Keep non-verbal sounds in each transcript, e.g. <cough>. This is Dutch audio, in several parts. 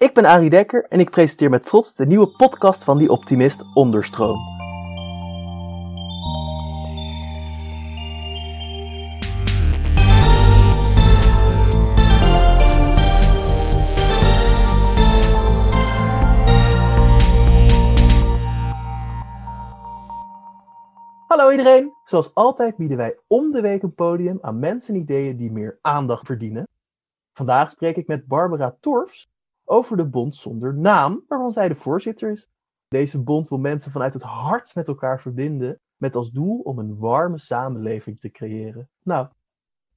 Ik ben Arie Dekker en ik presenteer met trots de nieuwe podcast van Die Optimist Onderstroom. Hallo iedereen! Zoals altijd bieden wij om de week een podium aan mensen en ideeën die meer aandacht verdienen. Vandaag spreek ik met Barbara Torfs over de Bond zonder naam, waarvan zij de voorzitter is. Deze bond wil mensen vanuit het hart met elkaar verbinden, met als doel om een warme samenleving te creëren. Nou,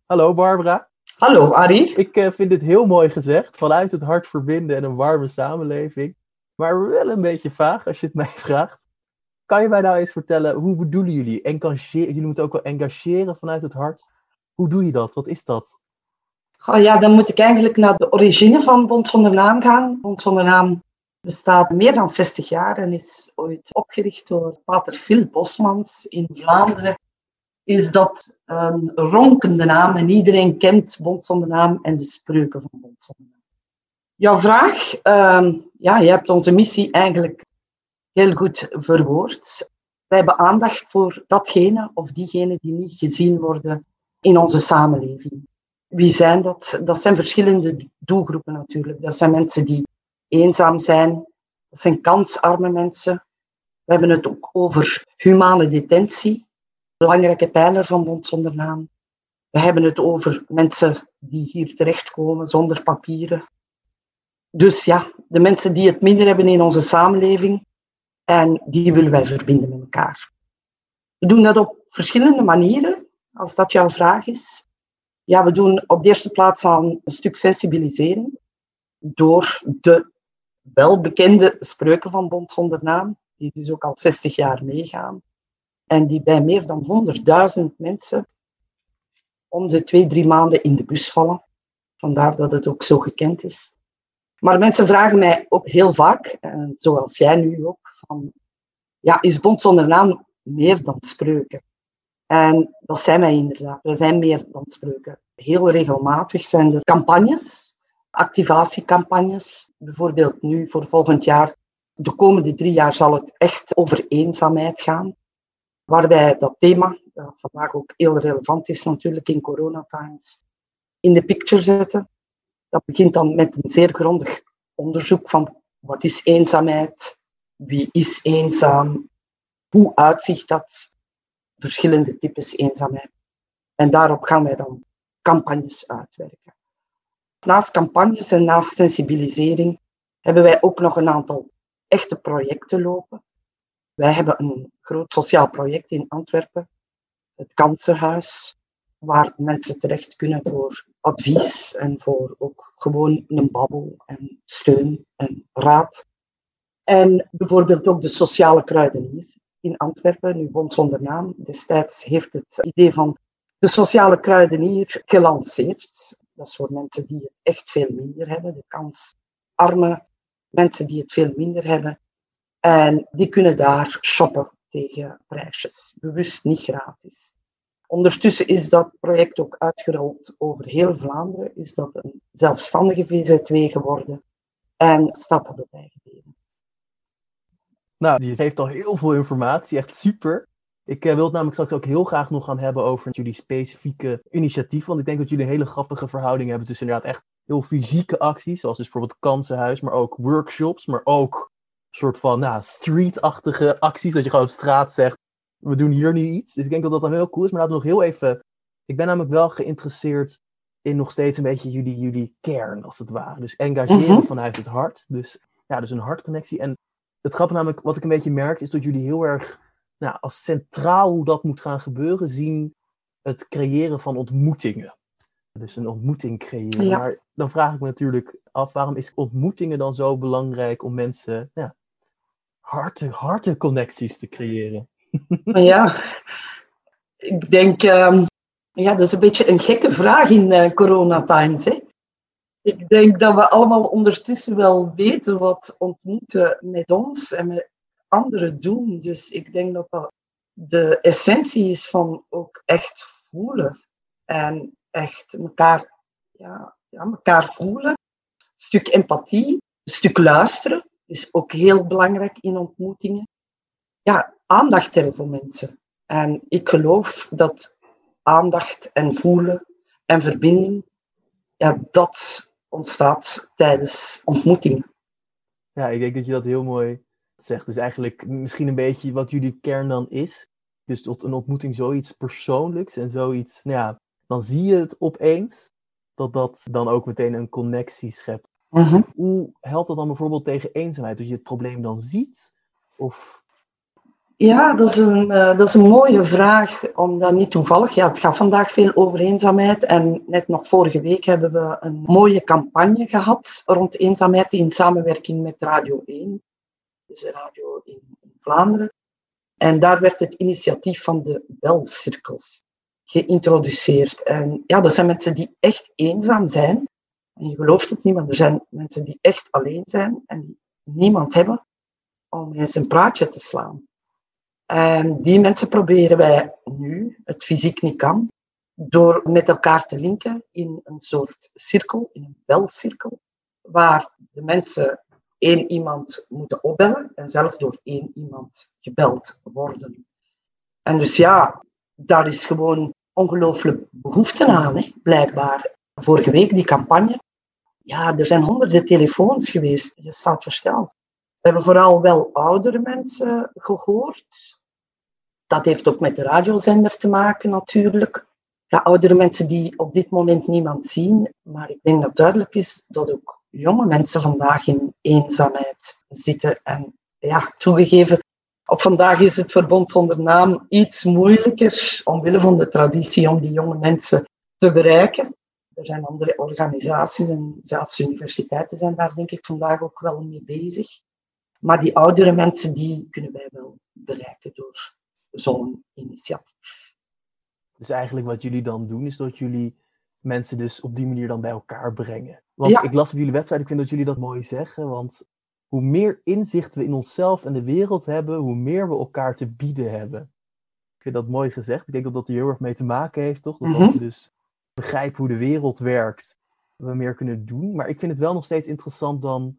hallo Barbara. Hallo Arie. Ik uh, vind dit heel mooi gezegd, vanuit het hart verbinden en een warme samenleving. Maar wel een beetje vaag als je het <laughs> mij vraagt. Kan je mij nou eens vertellen, hoe bedoelen jullie? Engageren, jullie moeten ook wel engageren vanuit het hart. Hoe doe je dat? Wat is dat? Ja, dan moet ik eigenlijk naar de origine van Bond zonder naam gaan. Bond zonder naam bestaat meer dan 60 jaar en is ooit opgericht door pater Phil Bosmans in Vlaanderen. Is dat een ronkende naam en iedereen kent Bond zonder naam en de spreuken van Bond zonder naam. Jouw vraag, uh, ja, je hebt onze missie eigenlijk heel goed verwoord. Wij hebben aandacht voor datgene of diegene die niet gezien worden in onze samenleving. Wie zijn dat? Dat zijn verschillende doelgroepen natuurlijk. Dat zijn mensen die eenzaam zijn. Dat zijn kansarme mensen. We hebben het ook over humane detentie, belangrijke pijler van Bond zonder naam. We hebben het over mensen die hier terechtkomen zonder papieren. Dus ja, de mensen die het minder hebben in onze samenleving, en die willen wij verbinden met elkaar. We doen dat op verschillende manieren, als dat jouw vraag is. Ja, we doen op de eerste plaats aan een stuk sensibilisering door de welbekende spreuken van Bond zonder naam, die dus ook al 60 jaar meegaan en die bij meer dan 100.000 mensen om de twee, drie maanden in de bus vallen. Vandaar dat het ook zo gekend is. Maar mensen vragen mij ook heel vaak, zoals jij nu ook, van, ja, is Bond zonder naam meer dan spreuken? En dat zijn wij inderdaad. We zijn meer dan spreuken. Heel regelmatig zijn er campagnes, activatiecampagnes. Bijvoorbeeld nu voor volgend jaar. De komende drie jaar zal het echt over eenzaamheid gaan. Waar wij dat thema, dat vandaag ook heel relevant is natuurlijk in coronatimes, in de picture zetten. Dat begint dan met een zeer grondig onderzoek van wat is eenzaamheid, wie is eenzaam, hoe uitzicht dat, verschillende types eenzaamheid. En daarop gaan wij dan campagnes uitwerken. Naast campagnes en naast sensibilisering hebben wij ook nog een aantal echte projecten lopen. Wij hebben een groot sociaal project in Antwerpen, het Kansenhuis, waar mensen terecht kunnen voor advies en voor ook gewoon een babbel en steun en raad. En bijvoorbeeld ook de sociale kruidenier in Antwerpen, nu Bond zonder naam. Destijds heeft het idee van de sociale kruidenier gelanceerd. Dat is voor mensen die het echt veel minder hebben, de kansarme mensen die het veel minder hebben. En die kunnen daar shoppen tegen prijsjes, bewust niet gratis. Ondertussen is dat project ook uitgerold over heel Vlaanderen, is dat een zelfstandige VZW geworden en staat dat gebleven. Nou, die heeft al heel veel informatie, echt super. Ik uh, wil het namelijk straks ook heel graag nog gaan hebben over jullie specifieke initiatieven. Want ik denk dat jullie een hele grappige verhouding hebben tussen inderdaad echt heel fysieke acties, zoals dus bijvoorbeeld kansenhuis, maar ook workshops, maar ook een soort van nou, streetachtige acties, dat je gewoon op straat zegt, we doen hier nu iets. Dus ik denk dat dat dan heel cool is. Maar laten we nog heel even. Ik ben namelijk wel geïnteresseerd in nog steeds een beetje jullie, jullie kern, als het ware. Dus engageren Mhm. vanuit het hart. Dus ja, dus een hartconnectie. En het grappige namelijk, wat ik een beetje merk, is dat jullie heel erg, nou, als centraal hoe dat moet gaan gebeuren, zien het creëren van ontmoetingen. Dus een ontmoeting creëren. Ja. Maar dan vraag ik me natuurlijk af, waarom is ontmoetingen dan zo belangrijk om mensen, ja, harte, hartenconnecties te creëren? <laughs> Ja, ik denk, ehm, ja, dat is een beetje een gekke vraag in eh coronatimes. Hè? Ik denk dat we allemaal ondertussen wel weten wat ontmoeten met ons en met anderen doen. Dus ik denk dat dat de essentie is van ook echt voelen. En echt elkaar, ja, ja, elkaar voelen. Een stuk empathie. Een stuk luisteren is ook heel belangrijk in ontmoetingen. Ja, aandacht hebben voor mensen. En ik geloof dat aandacht en voelen en verbinding, ja, dat ontstaat tijdens ontmoetingen. Ja, ik denk dat je dat heel mooi zegt. Dus eigenlijk misschien een beetje wat jullie kern dan is. Dus tot een ontmoeting zoiets persoonlijks en zoiets, nou ja, dan zie je het opeens dat dat dan ook meteen een connectie schept. Mhm. Hoe helpt dat dan bijvoorbeeld tegen eenzaamheid? Dat je het probleem dan ziet? Of Ja, dat is, een, eh, dat is een mooie vraag, omdat niet toevallig. Ja, het gaat vandaag veel over eenzaamheid. En net nog vorige week hebben we een mooie campagne gehad rond eenzaamheid in samenwerking met Radio 1, dus radio in, in Vlaanderen. En daar werd het initiatief van de belcirkels geïntroduceerd. En ja, dat zijn mensen die echt eenzaam zijn. En je gelooft het niet, maar er zijn mensen die echt alleen zijn en die niemand hebben om eens een praatje te slaan. En die mensen proberen wij nu, het fysiek niet kan, door met elkaar te linken in een soort cirkel, in een belcirkel, waar de mensen één iemand moeten opbellen en zelf door één iemand gebeld worden. En dus ja, daar is gewoon ongelooflijk behoefte aan, hè, blijkbaar. Vorige week die campagne, ja, er zijn honderden telefoons geweest. Je staat versteld. We hebben vooral wel oudere mensen gehoord. Dat heeft ook met de radiozender te maken natuurlijk. Ja, oudere mensen die op dit moment niemand zien. Maar ik denk dat duidelijk is dat ook jonge mensen vandaag in eenzaamheid zitten. En ja, toegegeven, op vandaag is het verbond zonder naam iets moeilijker omwille van de traditie om die jonge mensen te bereiken. Er zijn andere organisaties en zelfs universiteiten zijn daar denk ik vandaag ook wel mee bezig. Maar die oudere mensen die kunnen wij wel bereiken zo'n initiatief. Dus eigenlijk wat jullie dan doen, is dat jullie mensen dus op die manier dan bij elkaar brengen. Want Ja. ik las op jullie website, ik vind dat jullie dat mooi zeggen, want hoe meer inzicht we in onszelf en de wereld hebben, hoe meer we elkaar te bieden hebben. Ik vind dat mooi gezegd. Ik denk dat dat er heel erg mee te maken heeft, toch? Dat Mhm. we dus begrijpen hoe de wereld werkt, we meer kunnen doen. Maar ik vind het wel nog steeds interessant dan,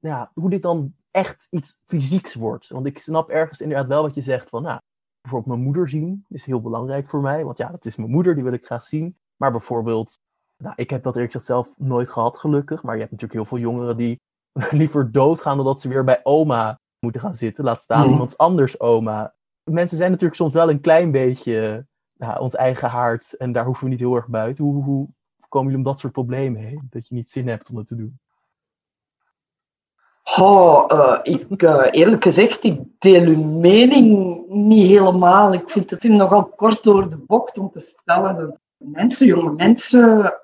ja, hoe dit dan echt iets fysieks wordt. Want ik snap ergens inderdaad wel wat je zegt van, nou, bijvoorbeeld mijn moeder zien is heel belangrijk voor mij. Want ja, dat is mijn moeder, die wil ik graag zien. Maar bijvoorbeeld, nou, ik heb dat eerlijk gezegd zelf nooit gehad, gelukkig. Maar je hebt natuurlijk heel veel jongeren die <laughs> liever doodgaan dan dat ze weer bij oma moeten gaan zitten. Laat staan Mhm. iemand anders oma. Mensen zijn natuurlijk soms wel een klein beetje nou, ons eigen haard. En daar hoeven we niet heel erg buiten. Hoe, hoe komen jullie om dat soort problemen heen? Dat je niet zin hebt om het te doen. Oh, eh, ik, eh, eerlijk gezegd, ik deel uw mening niet helemaal. Ik vind het nogal kort door de bocht om te stellen dat mensen, jonge mensen,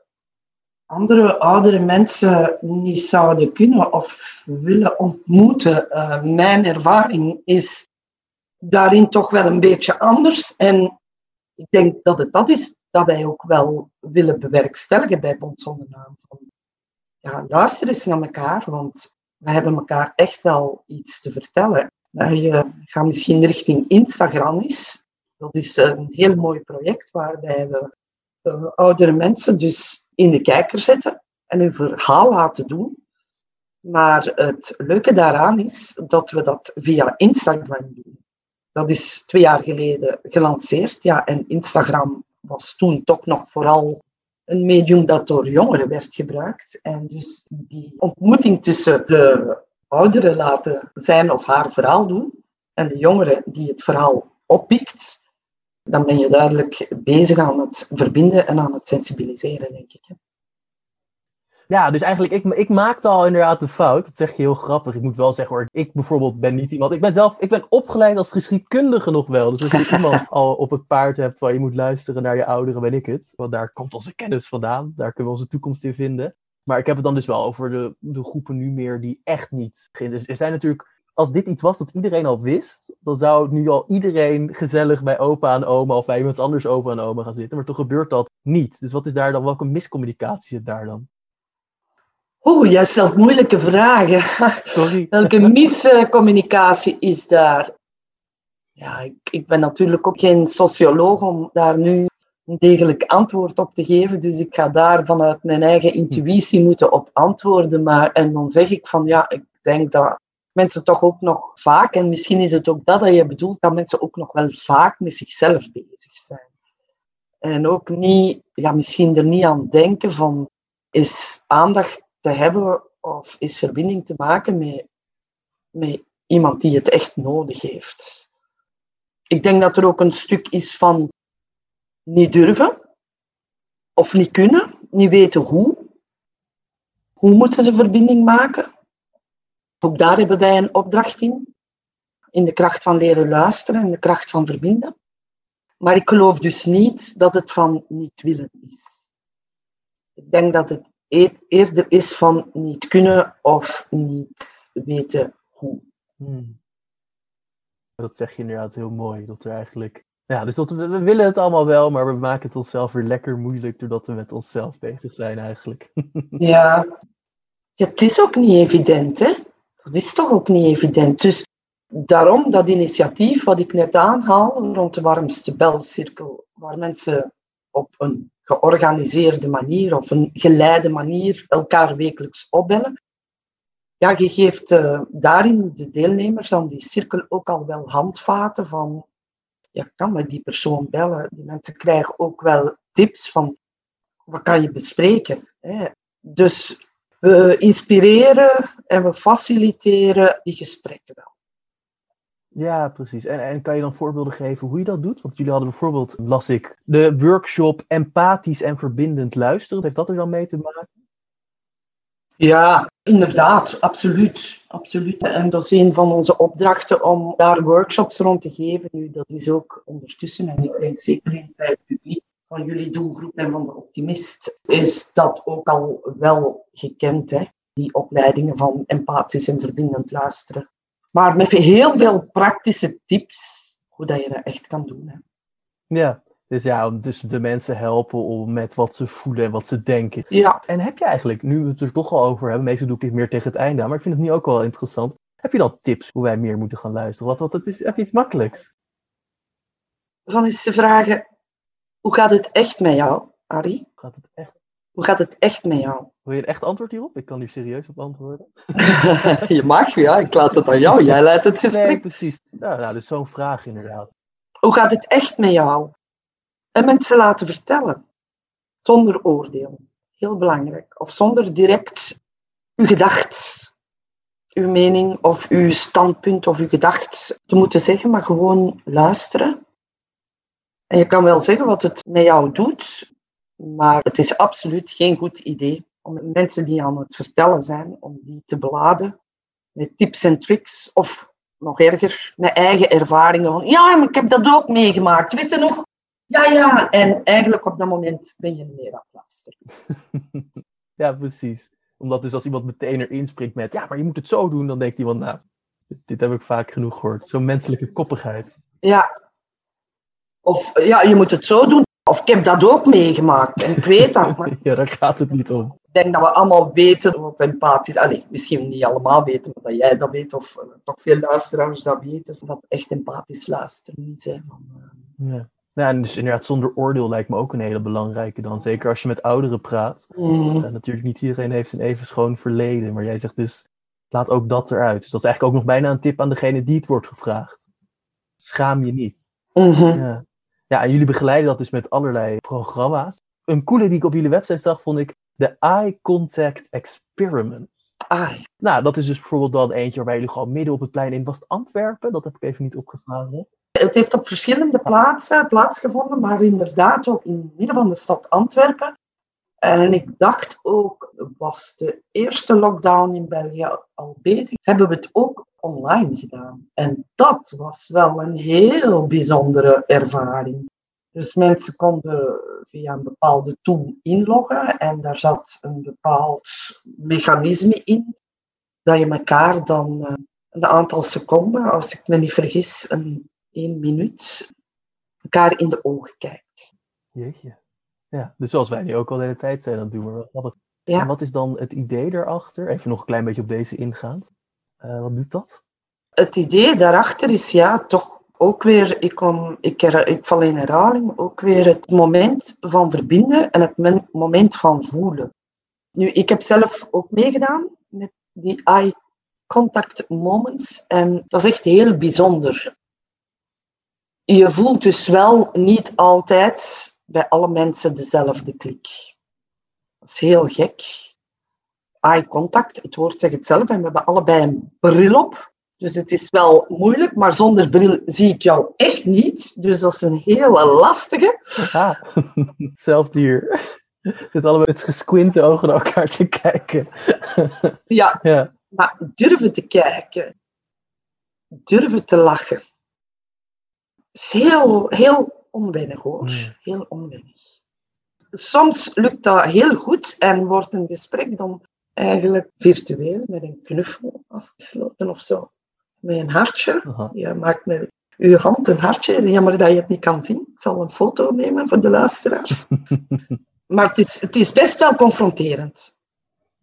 andere oudere mensen niet zouden kunnen of willen ontmoeten. Eh, mijn ervaring is daarin toch wel een beetje anders. En ik denk dat het dat is dat wij ook wel willen bewerkstelligen bij Bond Zonder Naam. Van, ja, luister eens naar elkaar, want we hebben elkaar echt wel iets te vertellen. Nou, je gaat misschien richting Instagram is. Dat is een heel mooi project waarbij we eh, oudere mensen dus in de kijker zetten en hun verhaal laten doen. Maar het leuke daaraan is dat we dat via Instagram doen. Dat is twee jaar geleden gelanceerd. Ja, en Instagram was toen toch nog vooral een medium dat door jongeren werd gebruikt. En dus die ontmoeting tussen de ouderen laten zijn of haar verhaal doen en de jongere die het verhaal oppikt, dan ben je duidelijk bezig aan het verbinden en aan het sensibiliseren, denk ik. Ja, dus eigenlijk, ik, ik maakte al inderdaad de fout. Dat zeg je heel grappig. Ik moet wel zeggen hoor, ik bijvoorbeeld ben niet iemand... Ik ben zelf, ik ben opgeleid als geschiedkundige nog wel. Dus als je <laughs> iemand al op het paard hebt waar je moet luisteren naar je ouderen, ben ik het. Want daar komt onze kennis vandaan. Daar kunnen we onze toekomst in vinden. Maar ik heb het dan dus wel over de, de groepen nu meer die echt niet... Dus er zijn natuurlijk... Als dit iets was dat iedereen al wist, dan zou nu al iedereen gezellig bij opa en oma of bij iemand anders opa en oma gaan zitten. Maar toch gebeurt dat niet. Dus wat is daar dan, welke miscommunicatie zit daar dan? Oeh, jij stelt moeilijke vragen. Sorry. <laughs> Welke miscommunicatie is daar? Ja, ik, ik ben natuurlijk ook geen socioloog om daar nu een degelijk antwoord op te geven. Dus ik ga daar vanuit mijn eigen intuïtie moeten op antwoorden. Maar, en dan zeg ik van ja, ik denk dat mensen toch ook nog vaak, en misschien is het ook dat dat je bedoelt, dat mensen ook nog wel vaak met zichzelf bezig zijn. En ook niet, ja, misschien er niet aan denken van, is aandacht te hebben of is verbinding te maken met, met iemand die het echt nodig heeft. Ik denk dat er ook een stuk is van niet durven of niet kunnen, niet weten hoe. Hoe moeten ze verbinding maken? Ook daar hebben wij een opdracht in. In de kracht van leren luisteren en de kracht van verbinden. Maar ik geloof dus niet dat het van niet willen is. Ik denk dat het eerder is van niet kunnen of niet weten hoe. Hmm. Dat zeg je inderdaad heel mooi. Dat er eigenlijk. Ja, dus dat we, we willen het allemaal wel, maar we maken het onszelf weer lekker moeilijk doordat we met onszelf bezig zijn eigenlijk. Ja, <laughs> ja het is ook niet evident, hè? Dat is toch ook niet evident. Dus daarom dat initiatief wat ik net aanhaal rond de warmste belcirkel, waar mensen op een georganiseerde manier of een geleide manier elkaar wekelijks opbellen. Ja, je geeft uh, daarin de deelnemers aan die cirkel ook al wel handvaten van, ja, kan met die persoon bellen. Die mensen krijgen ook wel tips van, wat kan je bespreken? Hè? Dus we inspireren en we faciliteren die gesprekken wel. Ja, precies. En, en kan je dan voorbeelden geven hoe je dat doet? Want jullie hadden bijvoorbeeld, las ik, de workshop empathisch en verbindend luisteren. Heeft dat er dan mee te maken? Ja, inderdaad, absoluut. absoluut. En dat is een van onze opdrachten om daar workshops rond te geven. Nu, dat is ook ondertussen, en ik denk zeker bij het publiek van jullie doelgroep en van de optimist, is dat ook al wel gekend, hè? die opleidingen van empathisch en verbindend luisteren. Maar met heel veel praktische tips hoe dat je dat echt kan doen. Hè. Ja, dus ja, dus de mensen helpen om met wat ze voelen en wat ze denken. Ja. En heb je eigenlijk, nu we het er toch al over hebben, meestal doe ik dit meer tegen het einde maar ik vind het nu ook wel interessant. Heb je dan tips hoe wij meer moeten gaan luisteren? Wat, wat het is, je iets makkelijks? Van eens te vragen, hoe gaat het echt met jou, Arie? Hoe gaat het echt? Hoe gaat het echt met jou? Wil je een echt antwoord hierop? Ik kan hier serieus op antwoorden. <laughs> je mag, ja. Ik laat het aan jou. Jij leidt het gesprek. Nee, precies. Ja, nou, dus zo'n vraag inderdaad. Hoe gaat het echt met jou? En mensen laten vertellen. Zonder oordeel. Heel belangrijk. Of zonder direct uw gedacht, uw mening of uw standpunt of uw gedacht te moeten zeggen, maar gewoon luisteren. En je kan wel zeggen wat het met jou doet, maar het is absoluut geen goed idee om mensen die aan het vertellen zijn, om die te beladen met tips en tricks. Of nog erger, met eigen ervaringen. Van, ja, maar ik heb dat ook meegemaakt. Weet je nog? Ja, ja. En eigenlijk op dat moment ben je meer aan het luisteren. <laughs> ja, precies. Omdat dus als iemand meteen erin springt met, ja, maar je moet het zo doen, dan denkt iemand, nou, dit heb ik vaak genoeg gehoord. Zo'n menselijke koppigheid. Ja. Of ja, je moet het zo doen. Of ik heb dat ook meegemaakt en ik weet dat. Maar... <laughs> ja, daar gaat het niet om. Ik denk dat we allemaal weten wat empathisch is. misschien niet allemaal weten, maar dat jij dat weet, of uh, toch veel luisteraars dat weten, wat echt empathisch luisteren is. Hè, van, uh... ja. Ja, en dus inderdaad, zonder oordeel lijkt me ook een hele belangrijke dan. Zeker als je met ouderen praat. Mm. Uh, natuurlijk, niet iedereen heeft een even schoon verleden. Maar jij zegt dus, laat ook dat eruit. Dus dat is eigenlijk ook nog bijna een tip aan degene die het wordt gevraagd. Schaam je niet. Mm -hmm. Ja. Ja, en jullie begeleiden dat dus met allerlei programma's. Een coole die ik op jullie website zag, vond ik de Eye Contact Experiment. Eye. Nou, dat is dus bijvoorbeeld dan eentje waarbij jullie gewoon midden op het plein in was het Antwerpen. Dat heb ik even niet opgeslagen. Het heeft op verschillende plaatsen plaatsgevonden, maar inderdaad ook in het midden van de stad Antwerpen. En ik dacht ook, was de eerste lockdown in België al bezig, hebben we het ook online gedaan. En dat was wel een heel bijzondere ervaring. Dus mensen konden via een bepaalde tool inloggen en daar zat een bepaald mechanisme in dat je elkaar dan een aantal seconden, als ik me niet vergis, een één minuut, elkaar in de ogen kijkt. Jeetje. Ja, dus zoals wij nu ook al de hele tijd zijn, dat doen we wel grappig. Ja. En wat is dan het idee daarachter? Even nog een klein beetje op deze ingaand. Uh, wat doet dat? Het idee daarachter is ja, toch ook weer, ik, kom, ik, ik val in herhaling, ook weer het moment van verbinden en het moment van voelen. Nu, ik heb zelf ook meegedaan met die eye contact moments en dat is echt heel bijzonder. Je voelt dus wel niet altijd bij alle mensen dezelfde klik. Dat is heel gek. Eye contact, het woord zegt het zelf, en we hebben allebei een bril op. Dus het is wel moeilijk, maar zonder bril zie ik jou echt niet. Dus dat is een hele lastige. Ah, <laughs> hetzelfde hier. <laughs> Zit allemaal met gesquinte ogen naar elkaar te kijken. Ja, <laughs> ja, maar durven te kijken. Durven te lachen. is heel, heel onwennig hoor. Hmm. Heel onwennig. Soms lukt dat heel goed en wordt een gesprek dan eigenlijk virtueel met een knuffel afgesloten of zo met een hartje. Je maakt met je hand een hartje. Jammer dat je het niet kan zien. Ik zal een foto nemen voor de luisteraars. <laughs> maar het is, het is best wel confronterend.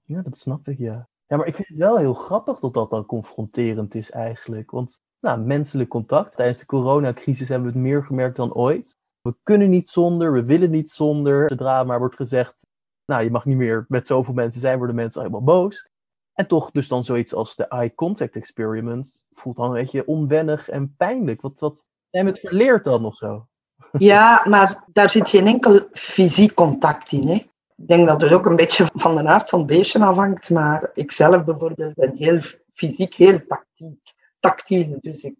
Ja, dat snap ik, ja. Ja, maar ik vind het wel heel grappig dat dat dan confronterend is eigenlijk. Want nou, menselijk contact, tijdens de coronacrisis hebben we het meer gemerkt dan ooit. We kunnen niet zonder, we willen niet zonder. Zodra maar wordt gezegd, nou, je mag niet meer met zoveel mensen zijn, worden mensen helemaal boos. En toch dus dan zoiets als de eye contact experiment voelt dan een beetje onwennig en pijnlijk. Wat, wat jij het verleerd dan of zo? Ja, maar daar zit geen enkel fysiek contact in. Hè? Ik denk dat het ook een beetje van de aard van het beestje afhangt. Maar ik zelf bijvoorbeeld ben heel fysiek, heel tactiek, tactiel. Dus ik,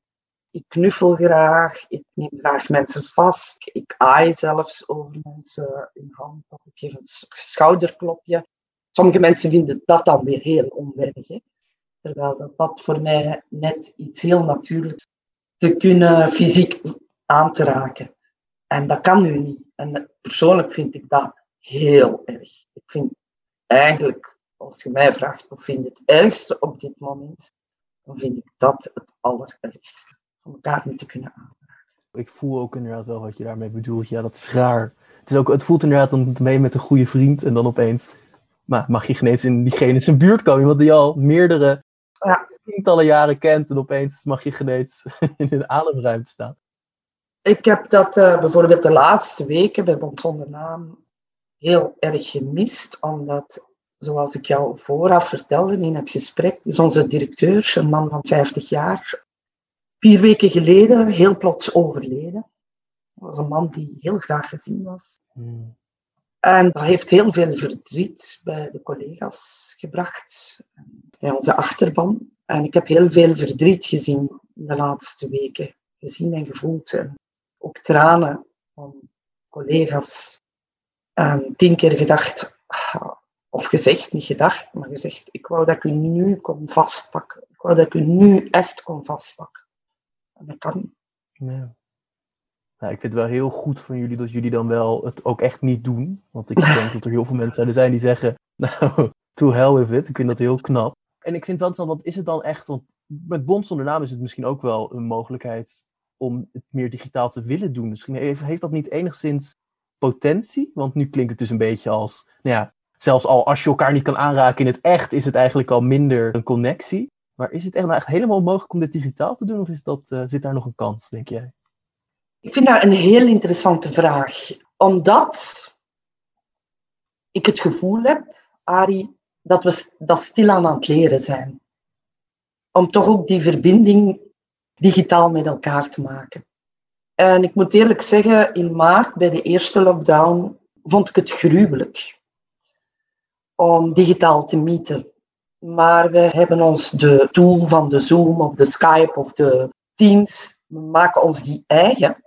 ik knuffel graag, ik neem graag mensen vast. Ik aai zelfs over mensen in hand of een keer een schouderklopje. Sommige mensen vinden dat dan weer heel onwennig. Hè? Terwijl dat, voor mij net iets heel natuurlijks te kunnen fysiek aan te raken. En dat kan nu niet. En persoonlijk vind ik dat heel erg. Ik vind eigenlijk, als je mij vraagt, wat vind het ergste op dit moment, dan vind ik dat het allerergste. Om elkaar niet te kunnen aanraken. Ik voel ook inderdaad wel wat je daarmee bedoelt. Ja, dat is raar. Het, is ook, het voelt inderdaad dan mee met een goede vriend en dan opeens maar mag je ineens in diegene zijn buurt komen, iemand die al meerdere ja. tientallen jaren kent en opeens mag je ineens <laughs> in een ademruimte staan. Ik heb dat uh, bijvoorbeeld de laatste weken bij Bond Zonder Naam heel erg gemist, omdat, zoals ik jou vooraf vertelde in het gesprek, is onze directeur, een man van 50 jaar, vier weken geleden heel plots overleden. Dat was een man die heel graag gezien was. Hmm. En dat heeft heel veel verdriet bij de collega's gebracht, bij onze achterban. En ik heb heel veel verdriet gezien de laatste weken. Gezien en gevoeld. En ook tranen van collega's. En tien keer gedacht, of gezegd, niet gedacht, maar gezegd, ik wou dat ik u nu kon vastpakken. Ik wou dat ik u nu echt kon vastpakken. En dat kan niet. Nee. Nou, ik vind het wel heel goed van jullie dat jullie dan wel het ook echt niet doen. Want ik denk <laughs> dat er heel veel mensen zijn die zeggen, <laughs> nou, to hell with it. Ik vind dat heel knap. En ik vind wel dan, wat is het dan echt? Want met Bond zonder naam is het misschien ook wel een mogelijkheid om het meer digitaal te willen doen. Misschien heeft dat niet enigszins potentie? Want nu klinkt het dus een beetje als, nou ja, zelfs al als je elkaar niet kan aanraken in het echt, is het eigenlijk al minder een connectie. Maar is het echt, nou echt helemaal mogelijk om dit digitaal te doen? Of is dat, uh, zit daar nog een kans, denk jij? Ik vind dat een heel interessante vraag. Omdat ik het gevoel heb, Ari, dat we dat stilaan aan het leren zijn. Om toch ook die verbinding digitaal met elkaar te maken. En ik moet eerlijk zeggen, in maart, bij de eerste lockdown, vond ik het gruwelijk om digitaal te meeten. Maar we hebben ons de tool van de Zoom of de Skype of de Teams, we maken ons die eigen.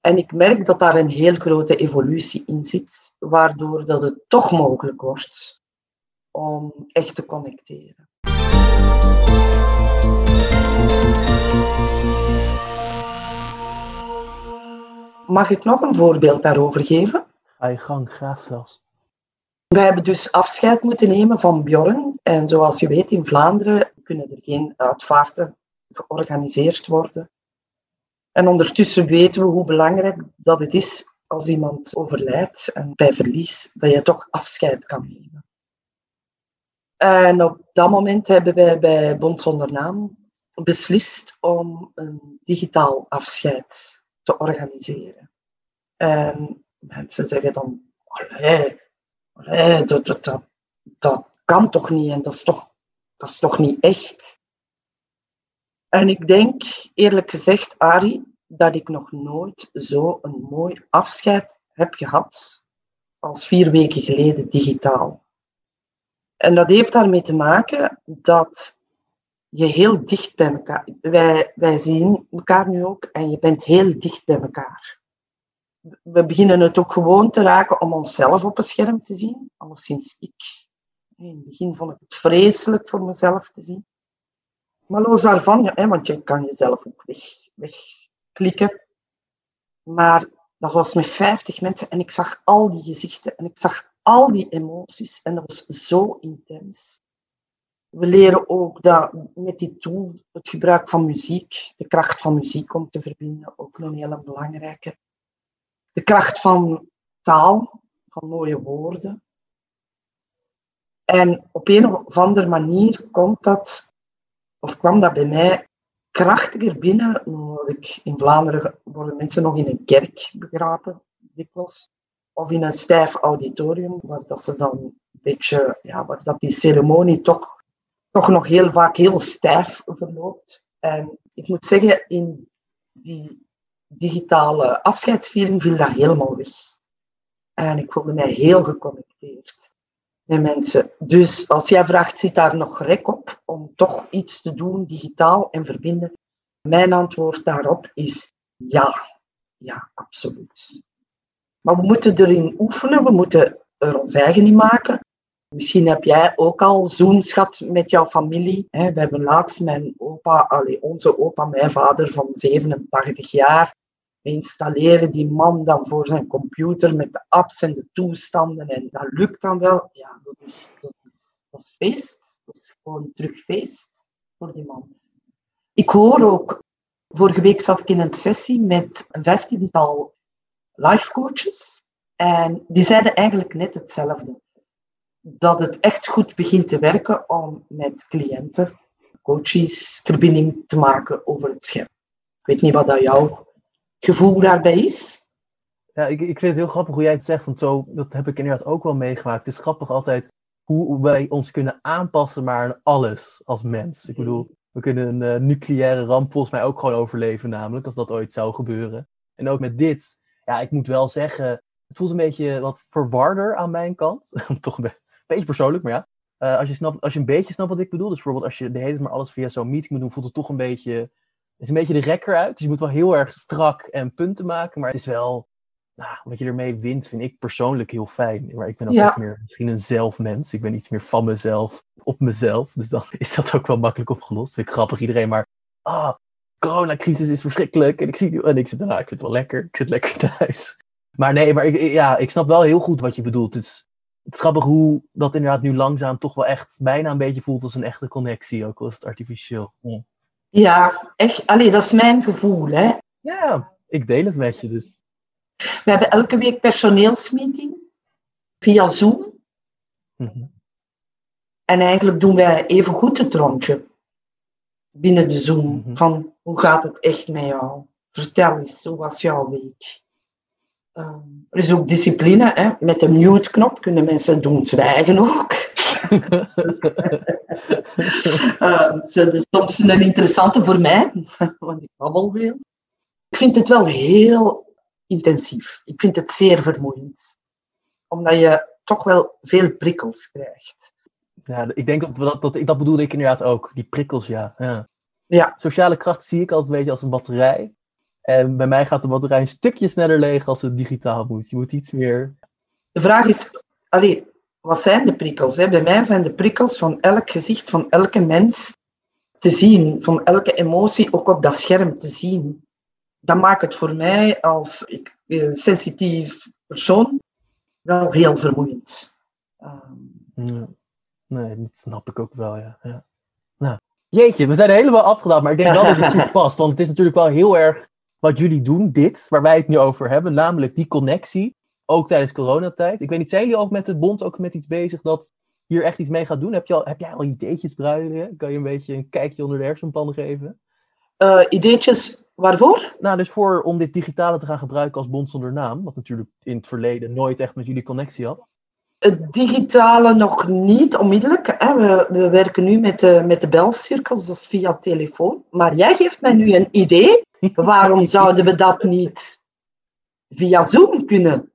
En ik merk dat daar een heel grote evolutie in zit, waardoor dat het toch mogelijk wordt om echt te connecteren. Mag ik nog een voorbeeld daarover geven? Ga je gang, graag zelfs. We hebben dus afscheid moeten nemen van Bjorn. En zoals je weet, in Vlaanderen kunnen er geen uitvaarten georganiseerd worden. En ondertussen weten we hoe belangrijk dat het is als iemand overlijdt en bij verlies, dat je toch afscheid kan nemen. En op dat moment hebben wij bij Bond Zonder Naam beslist om een digitaal afscheid te organiseren. En mensen zeggen dan, allee, dat, dat, dat kan toch niet en dat is toch, dat is toch niet echt. En ik denk, eerlijk gezegd, Ari, dat ik nog nooit zo een mooi afscheid heb gehad als vier weken geleden digitaal. En dat heeft daarmee te maken dat je heel dicht bij elkaar... Wij, wij zien elkaar nu ook en je bent heel dicht bij elkaar. We beginnen het ook gewoon te raken om onszelf op een scherm te zien. Alleszins ik. In het begin vond ik het vreselijk voor mezelf te zien. Maar los daarvan, ja, want je kan jezelf ook weg, wegklikken. Maar dat was met 50 mensen en ik zag al die gezichten en ik zag al die emoties en dat was zo intens. We leren ook dat met die tool het gebruik van muziek, de kracht van muziek om te verbinden, ook een hele belangrijke. De kracht van taal, van mooie woorden. En op een of andere manier komt dat, of kwam dat bij mij krachtiger binnen. Ik, in Vlaanderen worden mensen nog in een kerk begraven, dikwijls. Of in een stijf auditorium, waar dat ze dan een beetje, ja, waar dat die ceremonie toch, toch nog heel vaak heel stijf verloopt. En ik moet zeggen, in die digitale afscheidsviering viel dat helemaal weg. En ik voelde mij heel geconnecteerd met mensen. Dus als jij vraagt, zit daar nog rek op om toch iets te doen, digitaal en verbinden? Mijn antwoord daarop is ja. Ja, absoluut. Maar we moeten erin oefenen, we moeten er ons eigen in maken. Misschien heb jij ook al zo'n schat met jouw familie. We hebben laatst mijn opa, allez, onze opa, mijn vader van 87 jaar, installeren die man dan voor zijn computer met de apps en de toestanden en dat lukt dan wel. Ja, dat is, dat is, dat feest. Dat is gewoon terug feest voor die man. Ik hoor ook, vorige week zat ik in een sessie met een vijftiental life coaches en die zeiden eigenlijk net hetzelfde. Dat het echt goed begint te werken om met cliënten, coaches, verbinding te maken over het scherm. Ik weet niet wat dat jouw gevoel daarbij is. Ja, ik, ik vind het heel grappig hoe jij het zegt, want zo, dat heb ik inderdaad ook wel meegemaakt. Het is grappig altijd hoe wij ons kunnen aanpassen maar aan alles als mens. Ik bedoel, we kunnen een uh, nucleaire ramp volgens mij ook gewoon overleven namelijk, als dat ooit zou gebeuren. En ook met dit, ja, ik moet wel zeggen, het voelt een beetje wat verwarder aan mijn kant. <laughs> Toch een beetje persoonlijk, maar ja. Uh, als, je snapt, als je een beetje snapt wat ik bedoel, dus bijvoorbeeld als je de hele tijd maar alles via zo'n meeting moet doen, voelt het toch een beetje is een beetje de rekker uit. Dus je moet wel heel erg strak en punten maken. Maar het is wel, nou, wat je ermee wint, vind ik persoonlijk heel fijn. Maar ik ben ook iets meer misschien een zelfmens. Ik ben iets meer van mezelf, op mezelf. Dus dan <laughs> is dat ook wel makkelijk opgelost. Vind ik grappig iedereen, maar ah, coronacrisis is verschrikkelijk. En ik zie en ik zit ernaar, ik vind het wel lekker. Ik zit lekker <laughs> thuis. Maar nee, maar ik, ja, ik snap wel heel goed wat je bedoelt. Het is, het is grappig hoe dat inderdaad nu langzaam toch wel echt bijna een beetje voelt als een echte connectie, ook al is het artificieel. Ja. Ja, echt. Allee, dat is mijn gevoel. Hè. Ja, ik deel het met je dus. We hebben elke week personeelsmeeting via Zoom. Mhm. En eigenlijk doen wij even goed het rondje binnen de Zoom. Mhm. Van hoe gaat het echt met jou? Vertel eens, hoe was jouw week? Ehm, er is ook discipline. Hè? Met de mute-knop kunnen mensen doen zwijgen ook. Uh, dus is soms een interessante voor mij, want ik babbel veel. Ik vind het wel heel intensief. Ik vind het zeer vermoeiend. Omdat je toch wel veel prikkels krijgt. Ja, ik denk dat, dat, dat, dat bedoelde ik inderdaad ook. Die prikkels, ja. ja. ja. Sociale kracht zie ik altijd een beetje als een batterij. En bij mij gaat de batterij een stukje sneller leeg als het digitaal moet. Je moet iets meer... De vraag is, allee, wat zijn de prikkels? Hè? Bij mij zijn de prikkels van elk gezicht van elke mens te zien, van elke emotie ook op dat scherm te zien. Dat maakt het voor mij als ik, een sensitief persoon wel heel vermoeiend. Um... Nee, dat snap ik ook wel, ja. ja. Nou, jeetje, we zijn helemaal afgedaan, maar ik denk wel dat het goed <laughs> past. Want het is natuurlijk wel heel erg wat jullie doen, dit, waar wij het nu over hebben, namelijk die connectie ook tijdens coronatijd. Ik weet niet, zijn jullie ook met de bond ook met iets bezig dat hier echt iets mee gaat doen? Heb, je al, heb jij al ideetjes, Bruiden? Kan je een beetje een kijkje onder de hersenpan geven? Uh, ideetjes waarvoor? Nou, dus voor om dit digitale te gaan gebruiken als bond zonder naam. Wat natuurlijk in het verleden nooit echt met jullie connectie had. Het digitale nog niet onmiddellijk. Hè. We, we, werken nu met de, met de belcirkels, dat is via telefoon. Maar jij geeft mij nu een idee. <laughs> Waarom zouden we dat niet via Zoom kunnen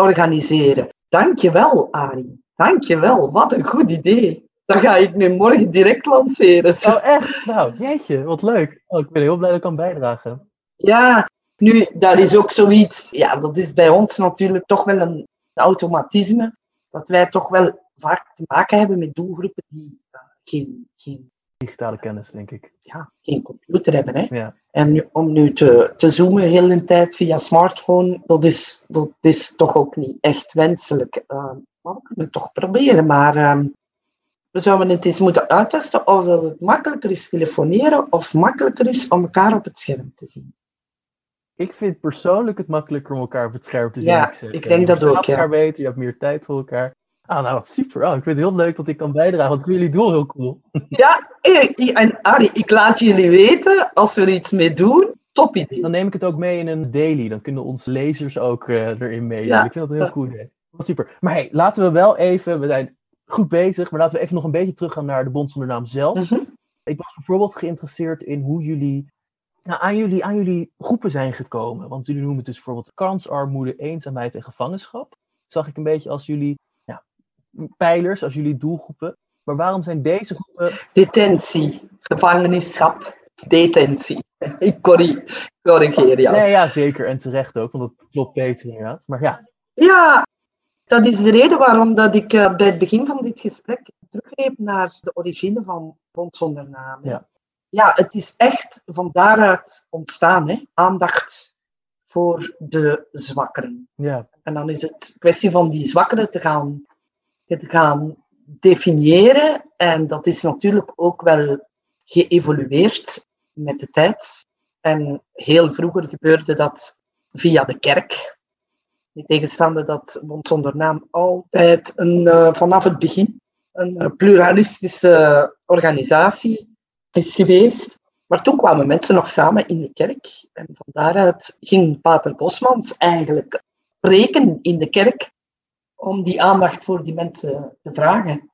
organiseren? Dankjewel, Arie. Dankjewel. Wat een goed idee. Dat ga ik nu morgen direct lanceren. Oh, echt? Nou, jeetje, wat leuk. Oh, ik ben heel blij dat ik kan bijdragen. Ja, nu, dat is ook zoiets... Ja, dat is bij ons natuurlijk toch wel een automatisme dat wij toch wel vaak te maken hebben met doelgroepen die uh, geen, geen digitale kennis, denk ik. Ja, geen computer hebben. Hè? Ja. En nu, om nu te, te zoomen heel de tijd via smartphone, dat is, dat is toch ook niet echt wenselijk. Uh, maar we kunnen het toch proberen. Maar uh, we zouden het eens moeten uittesten of dat het makkelijker is telefoneren of makkelijker is om elkaar op het scherm te zien. Ik vind persoonlijk het makkelijker om elkaar op het scherm te zien. Ja, ik, denk dat ook. Je elkaar beter, je hebt meer tijd voor elkaar. Ah, nou, wat super. Oh, ik vind het heel leuk dat ik kan bijdragen, want ik jullie doel heel cool. Ja, en Arie, ik laat jullie weten als we er iets mee doen. Top idee. Dan neem ik het ook mee in een daily. Dan kunnen onze lezers ook uh, erin mee. Ja. Ik vind dat een heel cool idee. Super. Maar hey, laten we wel even, we zijn goed bezig, maar laten we even nog een beetje teruggaan naar de Bond zonder naam zelf. Mm -hmm. Ik was bijvoorbeeld geïnteresseerd in hoe jullie nou, aan, jullie, aan jullie groepen zijn gekomen. Want jullie noemen het dus bijvoorbeeld kansarmoede, eenzaamheid en gevangenschap. Zag ik een beetje als jullie ja, pijlers, als jullie doelgroepen. Maar waarom zijn deze groepen... Detentie, gevangenschap, detentie. <laughs> Ik corrigeer jou. Nee, ja, zeker. En terecht ook, want dat klopt beter inderdaad. Maar ja. Ja, dat is de reden waarom dat ik uh, bij het begin van dit gesprek teruggreep naar de origine van Bond zonder naam. Ja ja, het is echt van daaruit ontstaan. Hè? Aandacht voor de zwakkeren. Ja. En dan is het kwestie van die zwakkeren te gaan, te gaan definiëren. En dat is natuurlijk ook wel geëvolueerd met de tijd. En heel vroeger gebeurde dat via de kerk. In tegenstaande dat Bond zonder naam altijd een, uh, vanaf het begin een pluralistische organisatie is geweest. Maar toen kwamen mensen nog samen in de kerk. En van daaruit ging Pater Bosmans eigenlijk preken in de kerk om die aandacht voor die mensen te vragen.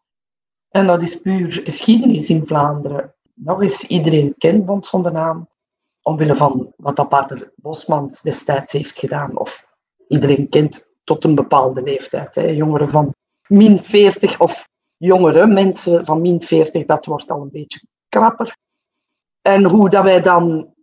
En dat is puur geschiedenis in Vlaanderen. Nog eens, iedereen kent Bond zonder naam, omwille van wat dat Pater Bosmans destijds heeft gedaan. Of iedereen kent tot een bepaalde leeftijd. Hè. Jongeren van min 40 of jongere mensen van min 40, dat wordt al een beetje krapper. En hoe dat wij dan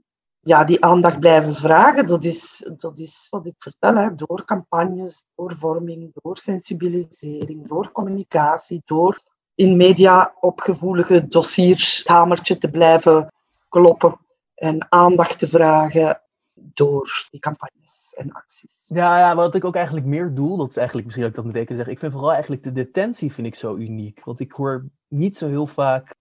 ja, die aandacht blijven vragen, dat is, dat is wat ik vertel. Hè. Door campagnes, door vorming, door sensibilisering, door communicatie, door in media op gevoelige dossiers hamertje te blijven kloppen en aandacht te vragen door die campagnes en acties. Ja, ja, wat ik ook eigenlijk meer doel, dat is eigenlijk misschien dat ik dat meteen zeggen, ik vind vooral eigenlijk de detentie vind ik zo uniek. Want ik hoor niet zo heel vaak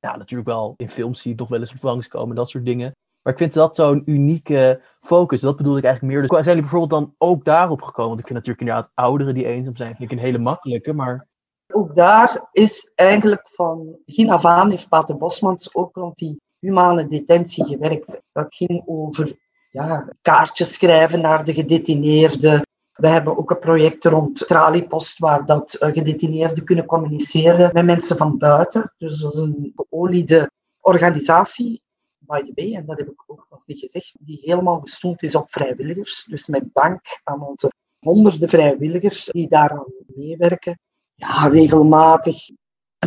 ja, natuurlijk wel in films zie je toch wel eens langskomen, dat soort dingen. Maar ik vind dat zo'n unieke focus. Dat bedoel ik eigenlijk meer. Dus zijn jullie bijvoorbeeld dan ook daarop gekomen? Want ik vind natuurlijk inderdaad ouderen die eenzaam zijn, vind ik een hele makkelijke. Maar... Ook daar is eigenlijk van begin af aan heeft Pater Bosmans ook rond die humane detentie gewerkt. Dat ging over ja, kaartjes schrijven naar de gedetineerden, we hebben ook een project rond Traliepost, waar dat uh, gedetineerden kunnen communiceren met mensen van buiten. Dus dat is een geoliede organisatie, en dat heb ik ook nog niet gezegd, die helemaal gestoeld is op vrijwilligers. Dus met dank aan onze honderden vrijwilligers die daaraan meewerken. Ja, regelmatig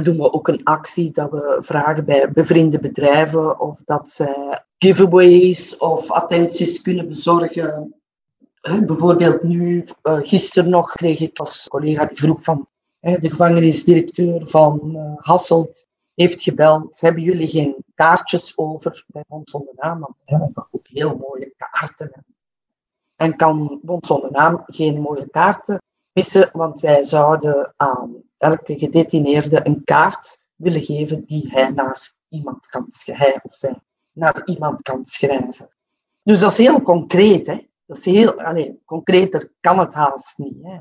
doen we ook een actie dat we vragen bij bevriende bedrijven of dat zij giveaways of attenties kunnen bezorgen bijvoorbeeld nu, uh, gisteren nog, kreeg ik als collega die vroeg van de gevangenisdirecteur van uh, Hasselt heeft gebeld. Hebben jullie geen kaartjes over bij Bond zonder naam? Want we hebben ook heel mooie kaarten. En kan Bond zonder naam geen mooie kaarten missen, want wij zouden aan elke gedetineerde een kaart willen geven die hij naar iemand kan hij of zij naar iemand kan schrijven. Dus dat is heel concreet. Hè? Dat is heel, allez, concreter kan het haast niet. Hè.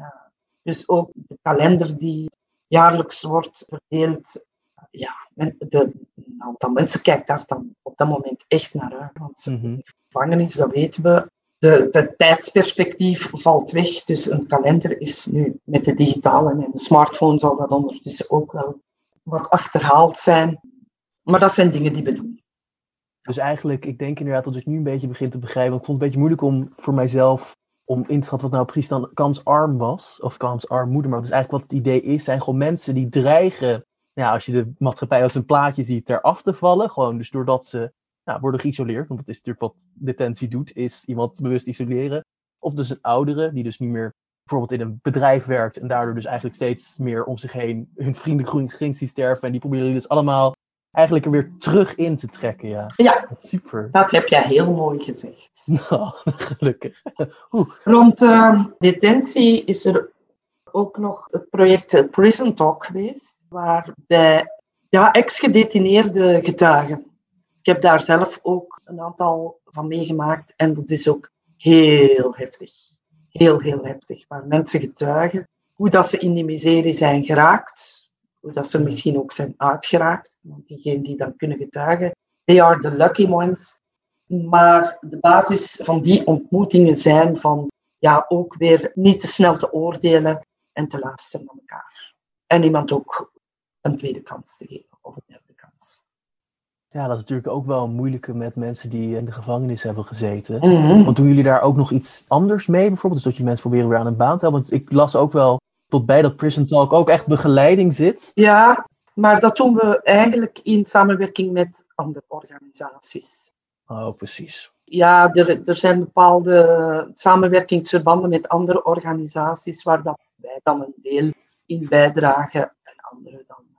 Dus ook de kalender die, jaarlijks wordt verdeeld. Ja, de, een aantal mensen kijkt daar dan op dat moment echt naar uit. Want mm -hmm. gevangenis, dat weten we, de, de, tijdsperspectief valt weg. Dus een kalender is nu met de digitale en de smartphone zal dat ondertussen ook wel wat achterhaald zijn. Maar dat zijn dingen die we doen. Dus eigenlijk, ik denk inderdaad dat ik nu een beetje begin te begrijpen. Ik vond het een beetje moeilijk om voor mijzelf om in te schatten wat nou precies dan kansarm was. Of kansarmoede. Maar dat is eigenlijk wat het idee is. Zijn gewoon mensen die dreigen, ja, als je de maatschappij als een plaatje ziet, eraf te vallen. Gewoon dus doordat ze nou, worden geïsoleerd. Want dat is natuurlijk wat detentie doet, is iemand bewust isoleren. Of dus een oudere, die dus niet meer bijvoorbeeld in een bedrijf werkt. En daardoor dus eigenlijk steeds meer om zich heen hun vrienden zien sterven. En die proberen dus allemaal eigenlijk er weer terug in te trekken. Ja, ja super. Dat heb jij heel mooi gezegd. <laughs> Nou, gelukkig. <laughs> Rond uh, detentie is er ook nog het project Prison Talk geweest, waarbij ja, ex-gedetineerde getuigen. Ik heb daar zelf ook een aantal van meegemaakt en dat is ook heel heftig. Heel, heel heftig. Waar mensen getuigen hoe dat ze in die miserie zijn geraakt, hoe dat ze misschien ook zijn uitgeraakt. Want diegenen die dan kunnen getuigen, they are the lucky ones. Maar de basis van die ontmoetingen zijn van ja, ook weer niet te snel te oordelen en te luisteren naar elkaar. En iemand ook een tweede kans te geven of een derde kans. Ja, dat is natuurlijk ook wel een moeilijke met mensen die in de gevangenis hebben gezeten. Mhm. Want doen jullie daar ook nog iets anders mee bijvoorbeeld? Dus dat je mensen proberen weer aan een baan te helpen? Want ik las ook wel tot bij dat Prison Talk ook echt begeleiding zit? Ja, maar dat doen we eigenlijk in samenwerking met andere organisaties. Oh, precies. Ja, er, er zijn bepaalde samenwerkingsverbanden met andere organisaties waar dat wij dan een deel in bijdragen en andere dan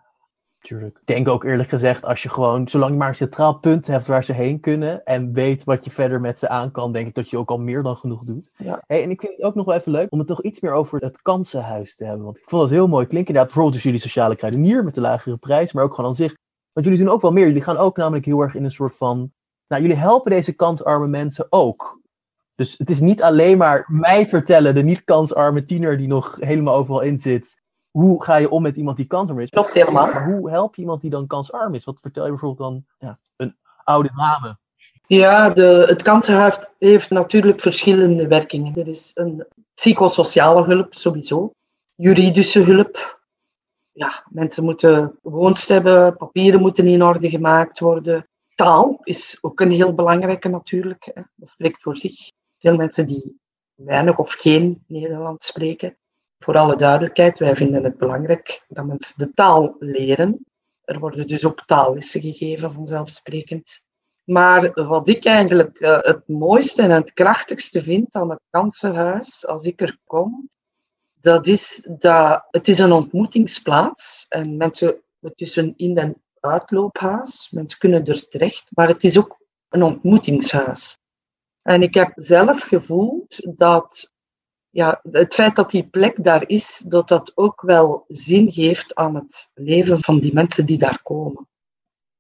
Tuurlijk. Ik denk ook eerlijk gezegd, als je gewoon, zolang je maar een centraal punt hebt waar ze heen kunnen en weet wat je verder met ze aan kan, denk ik dat je ook al meer dan genoeg doet. Ja. Hey, en ik vind het ook nog wel even leuk om het toch iets meer over het kansenhuis te hebben. Want ik vond dat heel mooi klinken. Inderdaad, bijvoorbeeld dus jullie sociale kruidenier met de lagere prijs, maar ook gewoon aan zich. Want jullie doen ook wel meer. Jullie gaan ook namelijk heel erg in een soort van. Nou, jullie helpen deze kansarme mensen ook. Dus het is niet alleen maar mij vertellen, de niet-kansarme tiener die nog helemaal overal in zit hoe ga je om met iemand die kansarm is? Klopt helemaal. Maar hoe help je iemand die dan kansarm is? Wat vertel je bijvoorbeeld dan ja, een oude dame? Ja, de, het kansenhuis heeft natuurlijk verschillende werkingen. Er is een psychosociale hulp sowieso, juridische hulp. Ja, mensen moeten woonst hebben, papieren moeten in orde gemaakt worden. Taal is ook een heel belangrijke natuurlijk. Hè. Dat spreekt voor zich. Veel mensen die weinig of geen Nederlands spreken. Voor alle duidelijkheid, wij vinden het belangrijk dat mensen de taal leren. Er worden dus ook taallessen gegeven, vanzelfsprekend. Maar wat ik eigenlijk uh, het mooiste en het krachtigste vind aan het kansenhuis, als ik er kom, dat is dat het is een ontmoetingsplaats en mensen, het is een in- en uitloophuis, mensen kunnen er terecht, maar het is ook een ontmoetingshuis. En ik heb zelf gevoeld dat ja, het feit dat die plek daar is, dat dat ook wel zin geeft aan het leven van die mensen die daar komen.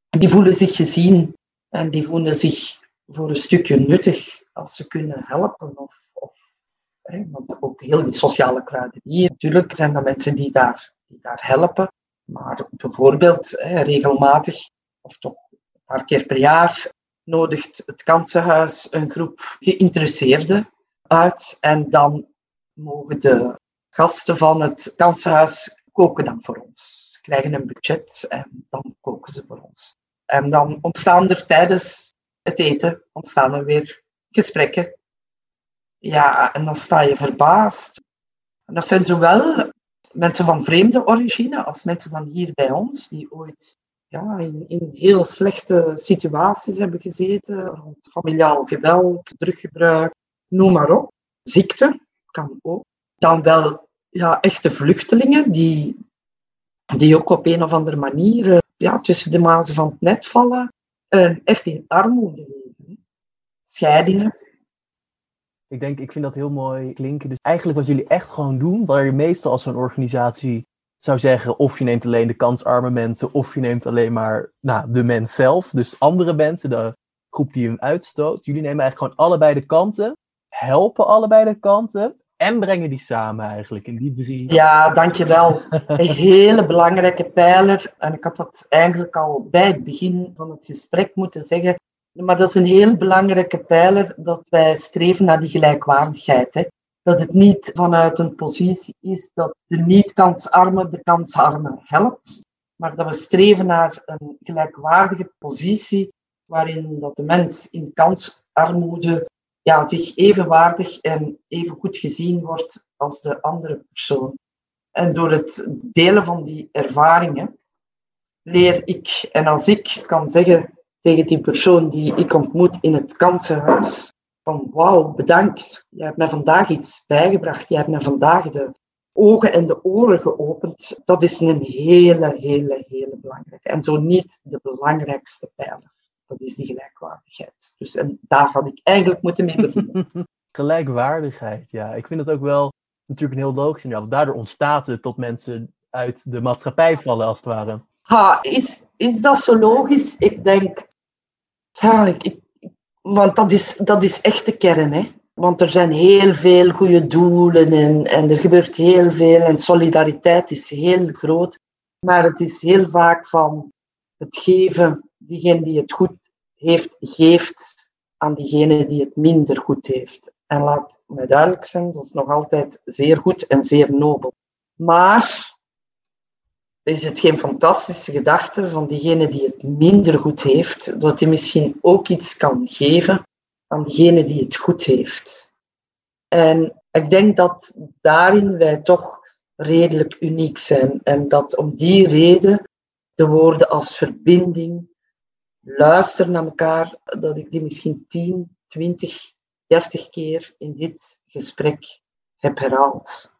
Die voelen zich gezien en die voelen zich voor een stukje nuttig als ze kunnen helpen. Of, of, hè, want ook heel die sociale kruidenier, natuurlijk zijn dat mensen die daar, die daar helpen. Maar bijvoorbeeld hè, regelmatig, of toch een paar keer per jaar, nodigt het kansenhuis een groep geïnteresseerden uit. En dan mogen de gasten van het kansenhuis koken dan voor ons. Ze krijgen een budget en dan koken ze voor ons. En dan ontstaan er tijdens het eten ontstaan er weer gesprekken. Ja, en dan sta je verbaasd. En dat zijn zowel mensen van vreemde origine als mensen van hier bij ons, die ooit ja, in, heel slechte situaties hebben gezeten, rond familiaal geweld, druggebruik, noem maar op. Ziekte, kan ook. Dan wel ja, echte vluchtelingen die, die ook op een of andere manier eh, ja, tussen de mazen van het net vallen. en echt in armoede leven. Scheidingen. Ik denk, ik vind dat heel mooi klinken. Dus eigenlijk wat jullie echt gewoon doen, waar je meestal als zo'n organisatie zou zeggen, of je neemt alleen de kansarme mensen, of je neemt alleen maar nou, de mens zelf. Dus andere mensen, de groep die hem uitstoot. Jullie nemen eigenlijk gewoon allebei de kanten, helpen allebei de kanten en brengen die samen eigenlijk in die drie. Ja, dankjewel. Een hele belangrijke pijler. En ik had dat eigenlijk al bij het begin van het gesprek moeten zeggen. Maar dat is een heel belangrijke pijler dat wij streven naar die gelijkwaardigheid. Hè. Dat het niet vanuit een positie is dat de niet-kansarme de kansarme helpt, maar dat we streven naar een gelijkwaardige positie waarin dat de mens in kansarmoede ja, zich evenwaardig en even goed gezien wordt als de andere persoon. En door het delen van die ervaringen leer ik, en als ik kan zeggen tegen die persoon die ik ontmoet in het kansenhuis, van wauw, bedankt, je hebt mij vandaag iets bijgebracht, je hebt mij vandaag de ogen en de oren geopend, dat is een hele, hele, hele belangrijke. En zo niet de belangrijkste pijler dat is die gelijkwaardigheid. Dus en daar had ik eigenlijk moeten mee beginnen. <laughs> gelijkwaardigheid, ja. Ik vind het ook wel natuurlijk een heel logisch. Ja, want daardoor ontstaat het dat mensen uit de maatschappij vallen, als het ware. Ha, is, is dat zo logisch? Ik denk, ja, ik, want dat is, dat is echt de kern, hè. Want er zijn heel veel goede doelen en, en er gebeurt heel veel en solidariteit is heel groot. Maar het is heel vaak van het geven diegene die het goed heeft, geeft aan diegene die het minder goed heeft. En laat mij duidelijk zijn, dat is nog altijd zeer goed en zeer nobel. Maar is het geen fantastische gedachte van diegene die het minder goed heeft, dat hij misschien ook iets kan geven aan diegene die het goed heeft. En ik denk dat daarin wij toch redelijk uniek zijn. En dat om die reden de woorden als verbinding, luister naar elkaar, dat ik die misschien 10, 20, 30 keer in dit gesprek heb herhaald.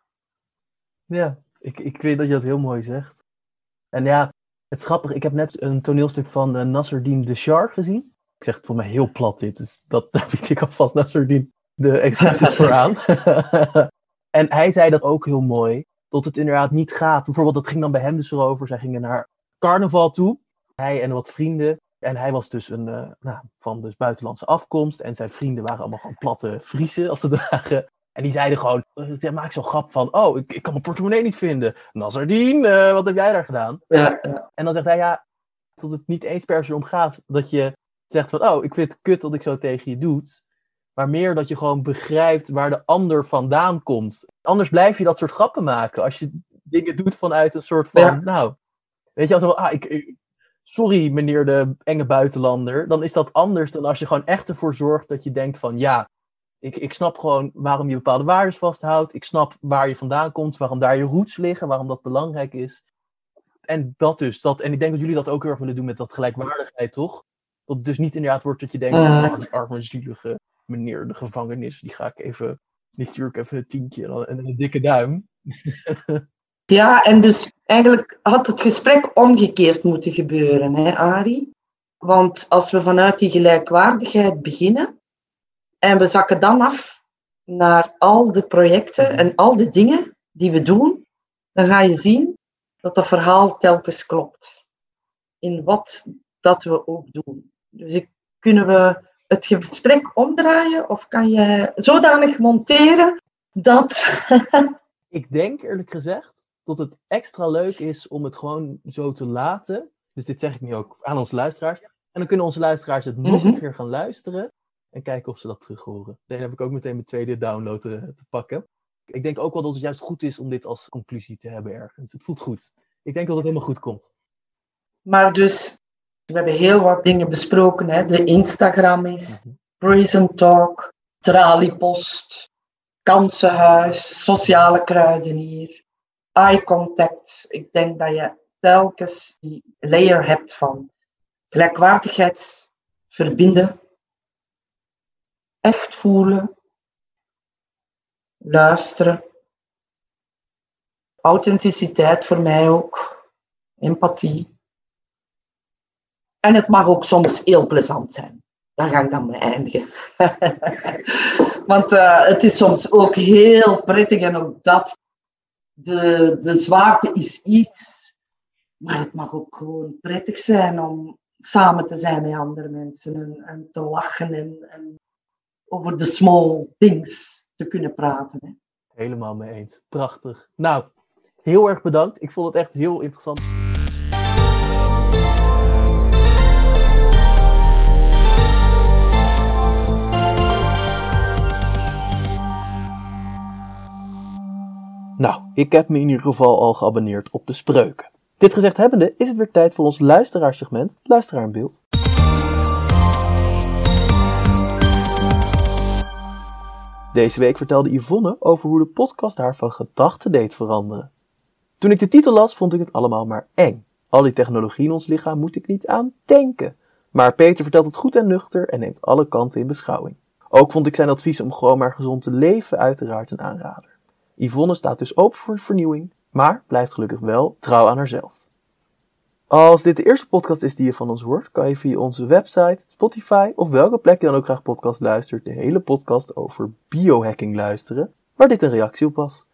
Ja, ik, ik weet dat je dat heel mooi zegt. En ja, het is grappig, ik heb net een toneelstuk van uh, Nasruddin Deshar gezien. Ik zeg het voor mij heel plat dit, dus dat, <laughs> daar bied ik alvast Nasruddin de excuses voor aan. <laughs> en hij zei dat ook heel mooi, dat het inderdaad niet gaat. Bijvoorbeeld, dat ging dan bij hem dus erover. Zij gingen naar carnaval toe, hij en wat vrienden. En hij was dus een, uh, nou, van dus buitenlandse afkomst. En zijn vrienden waren allemaal gewoon platte Friesen, als het ware. En die zeiden gewoon, uh, maak zo'n grap van, oh, ik, ik, kan mijn portemonnee niet vinden. Nazardien, uh, wat heb jij daar gedaan? Ja, ja. En dan zegt hij, ja, dat het niet eens per se om gaat dat je zegt van, oh, ik vind het kut dat ik zo tegen je doet. Maar meer dat je gewoon begrijpt waar de ander vandaan komt. Anders blijf je dat soort grappen maken. Als je dingen doet vanuit een soort van, ja. nou, weet je, als ah, ik, ik sorry meneer de enge buitenlander, dan is dat anders dan als je gewoon echt ervoor zorgt dat je denkt van ja, ik, ik snap gewoon waarom je bepaalde waarden vasthoudt. Ik snap waar je vandaan komt, waarom daar je roots liggen, waarom dat belangrijk is. En dat dus, dat, en ik denk dat jullie dat ook heel erg willen doen met dat gelijkwaardigheid, toch? Dat het dus niet inderdaad wordt dat je denkt, uh. die arme zielige meneer de gevangenis, die ga ik even, die stuur ik even een tientje en een, een dikke duim. <laughs> Ja, en dus eigenlijk had het gesprek omgekeerd moeten gebeuren, hè, Ari? Want als we vanuit die gelijkwaardigheid beginnen en we zakken dan af naar al de projecten en al de dingen die we doen, dan ga je zien dat dat verhaal telkens klopt. In wat dat we ook doen. Dus kunnen we het gesprek omdraaien of kan je zodanig monteren dat. <laughs> ik denk eerlijk gezegd dat het extra leuk is om het gewoon zo te laten. Dus dit zeg ik nu ook aan onze luisteraars. En dan kunnen onze luisteraars het nog een keer gaan luisteren. En kijken of ze dat terug horen. Dan heb ik ook meteen mijn tweede download te, te, pakken. Ik denk ook wel dat het juist goed is om dit als conclusie te hebben ergens. Het voelt goed. Ik denk dat het helemaal goed komt. Maar dus, we hebben heel wat dingen besproken. Hè? De Instagram is, mm -hmm. Talk, Traliepost, Kansenhuis, Sociale Kruidenier eye contact. Ik denk dat je telkens die layer hebt van gelijkwaardigheid verbinden, echt voelen, luisteren, authenticiteit voor mij ook, empathie. En het mag ook soms heel plezant zijn. Daar ga ik dan mee eindigen. <laughs> Want uh, het is soms ook heel prettig en ook dat de, de zwaarte is iets, maar het mag ook gewoon prettig zijn om samen te zijn met andere mensen en, en te lachen en, en, over de small things te kunnen praten. Hè. Helemaal mee eens. Prachtig. Nou, heel erg bedankt. Ik vond het echt heel interessant. Nou, ik heb me in ieder geval al geabonneerd op de spreuken. Dit gezegd hebbende is het weer tijd voor ons luisteraarsegment Luisteraar in Beeld. Deze week vertelde Yvonne over hoe de podcast haar van gedachten deed veranderen. Toen ik de titel las, vond ik het allemaal maar eng. Al die technologie in ons lichaam moet ik niet aan denken. Maar Peter vertelt het goed en nuchter en neemt alle kanten in beschouwing. Ook vond ik zijn advies om gewoon maar gezond te leven uiteraard een aanrader. Yvonne staat dus open voor vernieuwing, maar blijft gelukkig wel trouw aan haarzelf. Als dit de eerste podcast is die je van ons hoort, kan je via onze website, Spotify of welke plek je dan ook graag podcast luistert, de hele podcast over biohacking luisteren, waar dit een reactie op was.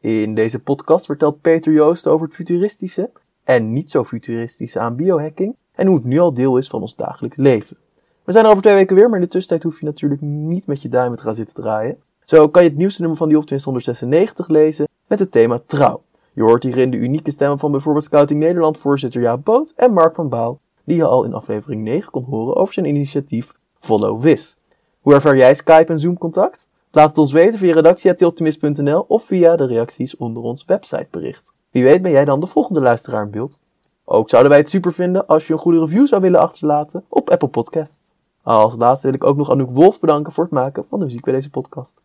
In deze podcast vertelt Peter Joost over het futuristische en niet zo futuristische aan biohacking en hoe het nu al deel is van ons dagelijks leven. We zijn er over twee weken weer, maar in de tussentijd hoef je natuurlijk niet met je duimen te gaan zitten draaien. Zo kan je het nieuwste nummer van die Optimist 196 lezen met het thema trouw. Je hoort hierin de unieke stemmen van bijvoorbeeld Scouting Nederland voorzitter Jaap Boot en Mark van Bouw, die je al in aflevering 9 kon horen over zijn initiatief Follow Wis. Hoe ervaar jij Skype en Zoom contact? Laat het ons weten via redactie.optimist.nl of via de reacties onder ons websitebericht. Wie weet ben jij dan de volgende luisteraar in beeld. Ook zouden wij het super vinden als je een goede review zou willen achterlaten op Apple Podcasts. Als laatste wil ik ook nog Anouk Wolf bedanken voor het maken van de muziek bij deze podcast.